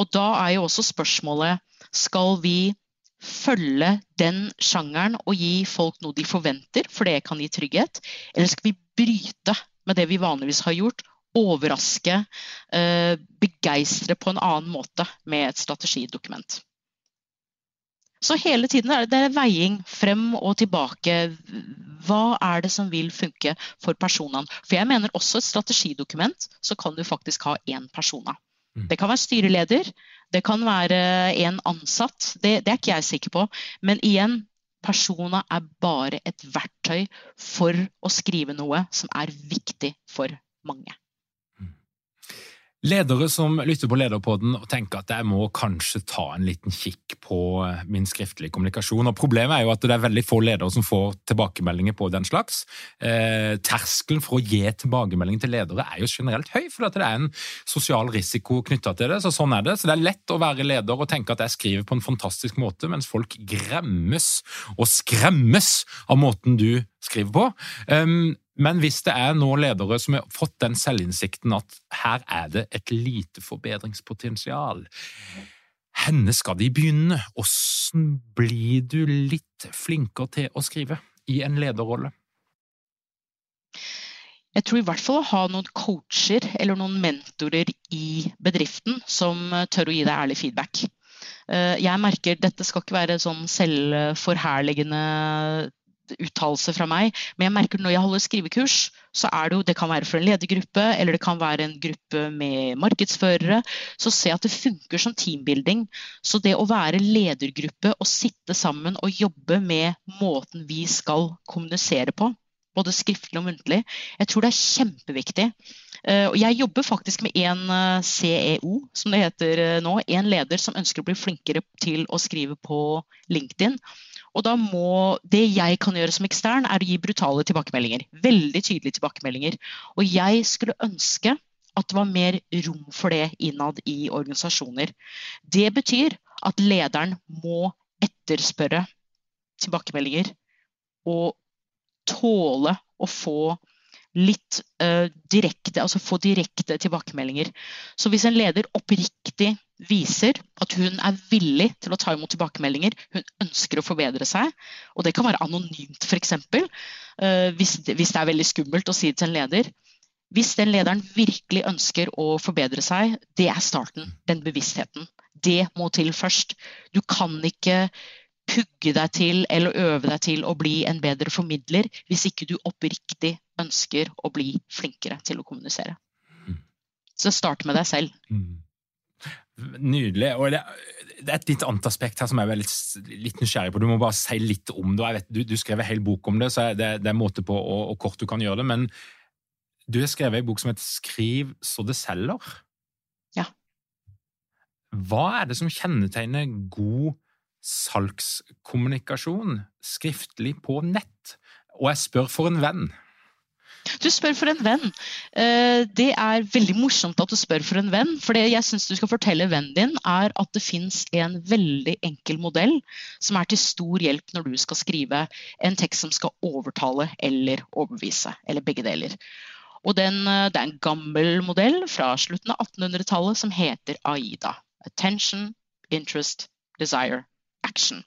Speaker 3: Og da er jo også spørsmålet skal vi følge den sjangeren og gi folk noe de forventer, for det kan gi trygghet? Eller skal vi bryte med det vi vanligvis har gjort, overraske, eh, begeistre på en annen måte med et strategidokument. Så hele tiden er det, det er veiing frem og tilbake. Hva er det som vil funke for personene? For jeg mener også et strategidokument, så kan du faktisk ha én persona. Mm. Det kan være styreleder, det kan være en ansatt. Det, det er ikke jeg sikker på. Men igjen, persona er bare et verktøy for å skrive noe som er viktig for mange.
Speaker 1: Ledere som lytter på Lederpodden og tenker at jeg må kanskje ta en liten kikk på eh, min skriftlige kommunikasjon. Og Problemet er jo at det er veldig få ledere som får tilbakemeldinger på den slags. Eh, terskelen for å gi tilbakemelding til ledere er jo generelt høy, for det er en sosial risiko knytta til det. så Sånn er det. Så det er lett å være leder og tenke at jeg skriver på en fantastisk måte, mens folk gremmes og skremmes av måten du skriver på. Um, men hvis det er nå ledere som har fått den selvinnsikten at her er det et lite forbedringspotensial, henne skal de begynne? Hvordan blir du litt flinkere til å skrive i en lederrolle?
Speaker 3: Jeg tror i hvert fall å ha noen coacher eller noen mentorer i bedriften som tør å gi deg ærlig feedback. Eh, jeg merker dette skal ikke være sånn selvforherligende uttalelse fra meg. Men jeg merker når jeg holder skrivekurs, så er det jo Det kan være for en ledergruppe, eller det kan være en gruppe med markedsførere. Så se at det funker som teambuilding. Så det å være ledergruppe og sitte sammen og jobbe med måten vi skal kommunisere på, både skriftlig og muntlig, jeg tror det er kjempeviktig. Eh, jeg jobber faktisk med en eh, CEO, som det heter eh, nå. En leder som ønsker å bli flinkere til å skrive på LinkedIn. Og da må Det jeg kan gjøre som ekstern, er å gi brutale tilbakemeldinger. Veldig tydelige tilbakemeldinger. Og jeg skulle ønske at det var mer rom for det innad i organisasjoner. Det betyr at lederen må etterspørre tilbakemeldinger og tåle å få litt uh, direkte, altså få direkte tilbakemeldinger. Så hvis en leder oppriktig viser at hun er villig til å ta imot tilbakemeldinger, hun ønsker å forbedre seg, og det kan være anonymt f.eks. Uh, hvis, hvis det er veldig skummelt å si det til en leder. Hvis den lederen virkelig ønsker å forbedre seg, det er starten. Den bevisstheten. Det må til først. Du kan ikke pugge deg til eller øve deg til å bli en bedre formidler hvis ikke du oppriktig ønsker å bli flinkere til å kommunisere. Mm. Så start med deg selv. Mm.
Speaker 1: Nydelig. og det, det, er et litt annet aspekt her som jeg er litt, litt nysgjerrig på. Du må bare si litt om det. Vet, du, du, skrev en hel bok om det, så det, det er måte på og, kort du kan gjøre det. Men du har skrevet en bok som heter 'Skriv så det selger'.
Speaker 3: Ja.
Speaker 1: Hva er det som kjennetegner god salgskommunikasjon skriftlig på nett? Og jeg spør for en venn.
Speaker 3: Du spør for en venn. Eh, det er veldig morsomt at du spør for en venn. For det jeg syns du skal fortelle vennen din, er at det fins en veldig enkel modell som er til stor hjelp når du skal skrive en tekst som skal overtale eller overbevise. Eller begge deler. Og den, eh, Det er en gammel modell fra slutten av 1800-tallet som heter AIDA. Attention, interest, desire, action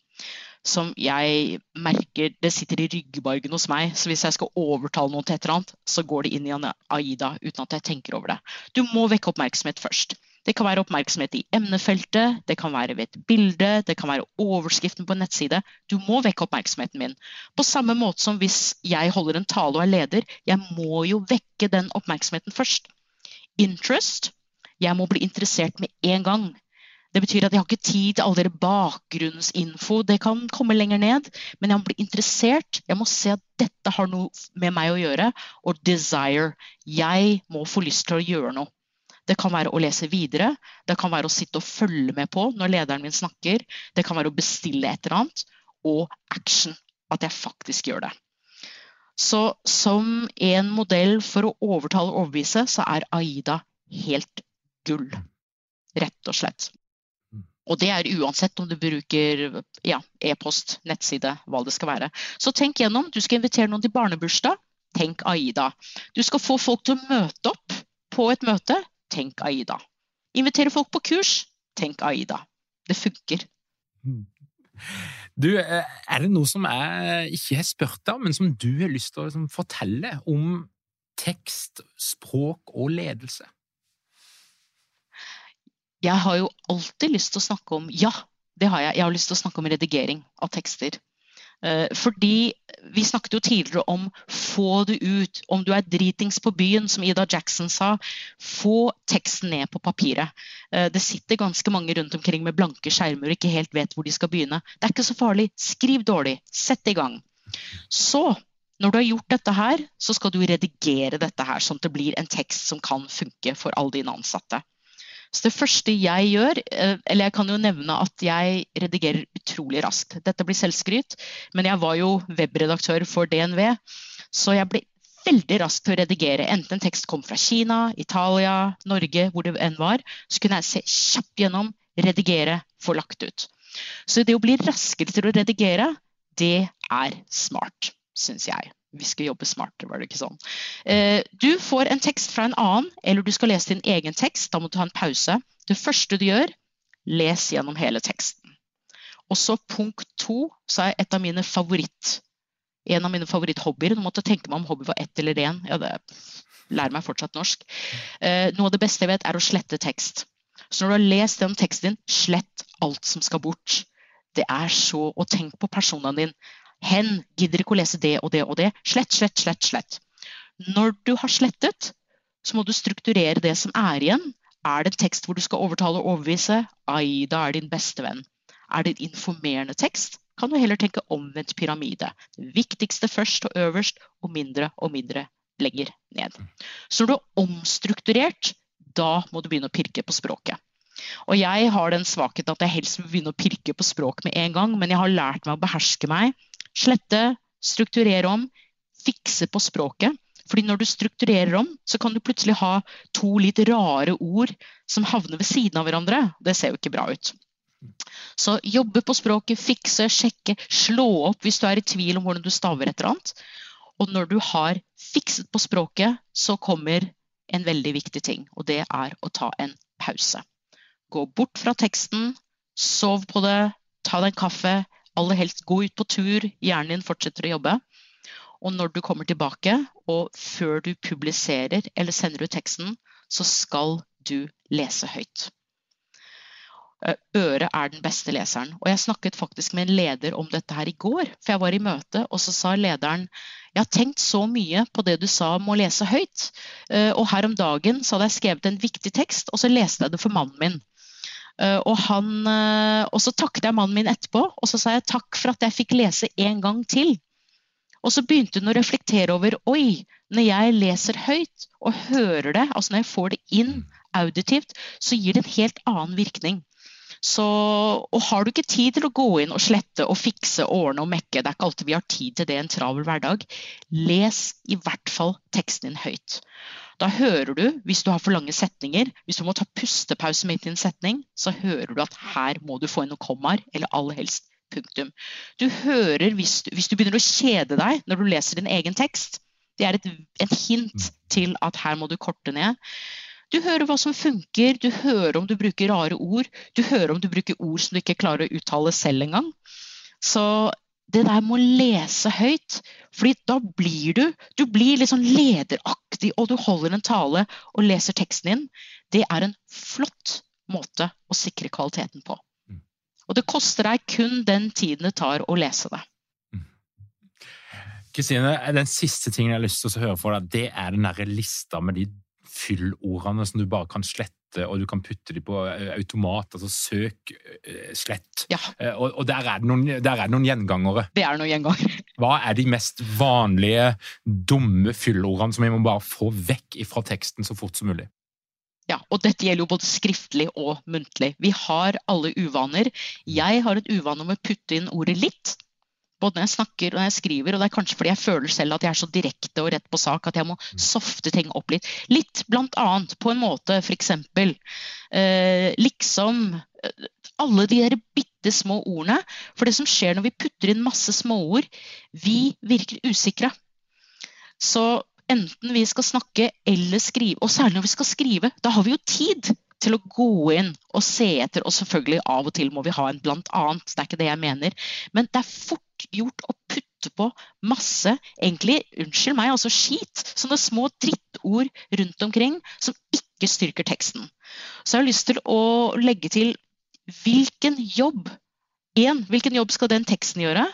Speaker 3: som jeg merker det sitter i ryggbargen hos meg. Så hvis jeg skal overtale noen til et eller annet, så går det inn i en AIDA uten at jeg tenker over det. Du må vekke oppmerksomhet først. Det kan være oppmerksomhet i emnefeltet, det kan være ved et bilde, det kan være overskriften på en nettside. Du må vekke oppmerksomheten min. På samme måte som hvis jeg holder en tale og er leder, jeg må jo vekke den oppmerksomheten først. Interest. Jeg må bli interessert med en gang. Det betyr at jeg har ikke tid til all dere bakgrunnsinfo. Det kan komme lenger ned, men jeg må bli interessert. Jeg må se at dette har noe med meg å gjøre. Og desire. Jeg må få lyst til å gjøre noe. Det kan være å lese videre, det kan være å sitte og følge med på når lederen min snakker. Det kan være å bestille et eller annet. Og action. At jeg faktisk gjør det. Så som en modell for å overtale og overbevise, så er Aida helt gull. Rett og slett. Og det er uansett om du bruker ja, e-post, nettside, hva det skal være. Så tenk gjennom. Du skal invitere noen til barnebursdag. Tenk Aida. Du skal få folk til å møte opp på et møte. Tenk Aida. Invitere folk på kurs. Tenk Aida. Det funker.
Speaker 1: Du, eh, er det noe som jeg ikke har spurt deg om, men som du har lyst til å liksom, fortelle om tekst, språk og ledelse?
Speaker 3: Jeg har jo alltid lyst til å snakke om Ja, det har jeg. Jeg har lyst til å snakke om redigering av tekster. Eh, fordi vi snakket jo tidligere om få det ut. Om du er dritings på byen, som Ida Jackson sa, få teksten ned på papiret. Eh, det sitter ganske mange rundt omkring med blanke skjermer og ikke helt vet hvor de skal begynne. Det er ikke så farlig. Skriv dårlig. Sett i gang. Så når du har gjort dette her, så skal du redigere dette her, sånn at det blir en tekst som kan funke for alle dine ansatte. Så det første jeg gjør, eh, eller jeg kan jo nevne at jeg redigerer utrolig raskt. Dette blir selvskryt, men jeg var jo webredaktør for DNV, så jeg ble veldig rask til å redigere. Enten en tekst kom fra Kina, Italia, Norge, hvor det enn var, så kunne jeg se kjapt gjennom, redigere, få lagt ut. Så det å bli raskere til å redigere, det er smart, syns jeg vi skal jobbe smartere, var det ikke sånn. Eh, du får en tekst fra en annen, eller du skal lese din egen tekst. Da må du ha en pause. Det første du gjør, les gjennom hele teksten. Og så punkt to, så er et av mine favoritt en av mine favoritthobbyer. Nå måtte jeg tenke meg om hobby var ett eller én. Ja, det lærer meg fortsatt norsk. Eh, noe av det beste jeg vet, er å slette tekst. Så når du har lest gjennom teksten din, slett alt som skal bort. Det er så Og tenk på personene dine. Hen gidder ikke å lese det og det og det. Slett, slett, slett. slett. Når du har slettet, så må du strukturere det som er igjen. Er det en tekst hvor du skal overtale og overbevise? Aida er din beste venn. Er det en informerende tekst? Kan du heller tenke omvendt pyramide. Det viktigste først og øverst, og mindre og mindre lenger ned. Så når du har omstrukturert, da må du begynne å pirke på språket. Og jeg har den svakheten at jeg helst vil begynne å pirke på språk med en gang, men jeg har lært meg å beherske meg Slette, strukturere om, fikse på språket. Fordi når du strukturerer om, så kan du plutselig ha to litt rare ord som havner ved siden av hverandre. Det ser jo ikke bra ut. Så jobbe på språket, fikse, sjekke, slå opp hvis du er i tvil om hvordan du staver et eller annet. Og når du har fikset på språket, så kommer en veldig viktig ting, og det er å ta en pause. Gå bort fra teksten, sov på det, ta deg en kaffe, aller helst gå ut på tur, hjernen din fortsetter å jobbe. Og når du kommer tilbake, og før du publiserer eller sender ut teksten, så skal du lese høyt. Eh, øret er den beste leseren. Og jeg snakket faktisk med en leder om dette her i går. For jeg var i møte, og så sa lederen jeg har tenkt så mye på det du sa om å lese høyt. Eh, og her om dagen så hadde jeg skrevet en viktig tekst, og så leste jeg det for mannen min. Eh, og, han, og så takket jeg mannen min etterpå, og så sa jeg takk for at jeg fikk lese en gang til. Og så begynte hun å reflektere over oi, når jeg leser høyt og hører det, altså når jeg får det inn auditivt, så gir det en helt annen virkning. Så, og har du ikke tid til å gå inn og slette og fikse, ordne og mekke, det er ikke alltid vi har tid til det i en travel hverdag, les i hvert fall teksten din høyt. Da hører du, hvis du har for lange setninger, hvis du må ta pustepause midt i en setning, så hører du at her må du få inn noen kommaer, eller aller helst punktum. Du hører hvis du, hvis du, begynner å kjede deg når du leser din egen tekst. Det er et, et hint til at her må du korte ned. Du hører hva som funker, du hører om du bruker rare ord. Du hører om du bruker ord som du ikke klarer å uttale selv engang. Så det der med å lese høyt, fordi da blir du du blir litt sånn lederaktig, og du holder en tale og leser teksten din. Det er en flott måte å sikre kvaliteten på. Mm. Og det koster deg kun den tiden det tar å lese det. Mm.
Speaker 1: Kristine, den siste tingen jeg har lyst til å høre for deg, det er den der lista med de fyllordene som du bare kan slette, og du kan putte dem på eh, automat. Altså søk, eh, slett.
Speaker 3: Ja.
Speaker 1: Eh, og, og der, er noen, der, er det noen, gjengangere.
Speaker 3: Det er noen gjengangere.
Speaker 1: Hva er de mest vanlige dumme fyllordene som vi må bare få vekk fra teksten så fort som mulig?
Speaker 3: Ja, og dette gjelder jo både skriftlig og muntlig. Vi har alle uvaner. Jeg har et uvane om å putte inn ordet litt både når jeg snakker og når jeg skriver. Og det er kanskje fordi jeg føler selv at jeg er så direkte og rett på sak at jeg må mm. softe ting opp litt. Litt blant annet på en måte f.eks. Eh, liksom eh, alle de der bitte små ordene. For det som skjer når vi putter inn masse småord, vi virker usikre. Så enten vi skal snakke eller skrive, og særlig når vi skal skrive, da har vi jo tid til å gå inn og se etter. Og selvfølgelig av og til må vi ha en blant annet, det er ikke det jeg mener. Men det er fort gjort å putte på masse, egentlig, unnskyld meg, altså skit. Sånne små drittord rundt omkring som ikke styrker teksten. Så jeg har lyst til å legge til hvilken jobb en, hvilken jobb skal den teksten gjøre?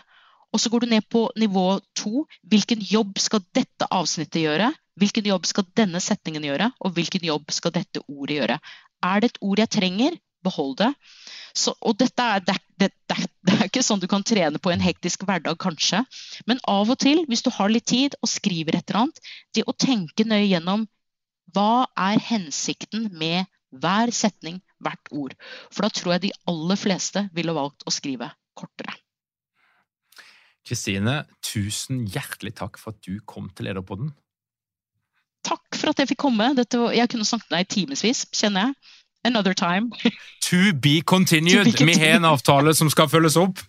Speaker 3: Og så går du ned på nivå to. Hvilken jobb skal dette avsnittet gjøre? Hvilken jobb skal denne setningen gjøre, og hvilken jobb skal dette ordet gjøre? Er det et ord jeg trenger, behold det. Så, og dette er, det, det, det, det, er ikke sånn du kan trene på en hektisk hverdag, kanskje. Men av og til, hvis du har litt tid og skriver et eller annet, det å tenke nøye gjennom hva er hensikten med hver setning, hvert ord. For da tror jeg de aller fleste ville valgt å skrive kortere.
Speaker 1: Kristine, tusen hjertelig takk for at du kom til Lederpodden
Speaker 3: takk for at jeg fikk komme. Dette, jeg kunne snakket med deg i timevis, kjenner jeg. Another time.
Speaker 1: to be continued. To be continued. Vi har en avtale som skal følges opp.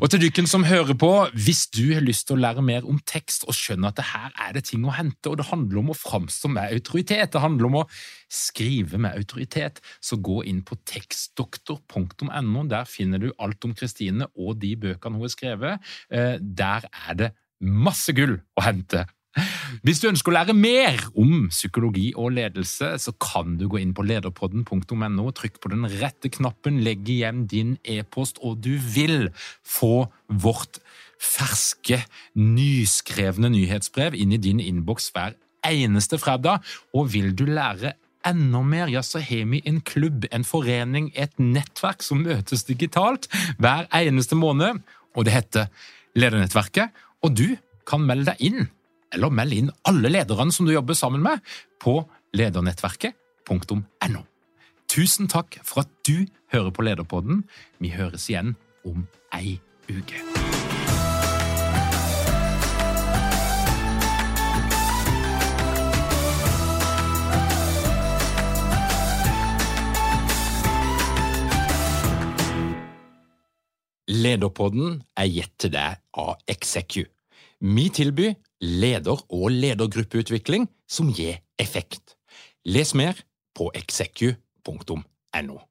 Speaker 1: Og til dere som hører på, hvis du har lyst til å lære mer om tekst og skjønner at det her er det ting å hente, og det handler om å framstå med autoritet, det handler om å skrive med autoritet, så gå inn på tekstdoktor.no. Der finner du alt om Kristine og de bøkene hun har skrevet. Eh, der er det masse gull å hente. Hvis du ønsker å lære mer om psykologi og ledelse, så kan du gå inn på lederpodden.no, trykk på den rette knappen, legg igjen din e-post, og du vil få vårt ferske, nyskrevne nyhetsbrev inn i din innboks hver eneste fredag. Og vil du lære enda mer, ja, så har vi en klubb, en forening, et nettverk som møtes digitalt hver eneste måned, og det heter Ledernettverket. Og du kan melde deg inn eller meld inn alle lederne som du jobber sammen med, på ledernettverket.no. Tusen takk for at du hører på Lederpodden. Vi høres igjen om ei uke. Lederpodden er gitt til deg av Execu. Vi tilbyr leder- og ledergruppeutvikling som gir effekt. Les mer på execu.no.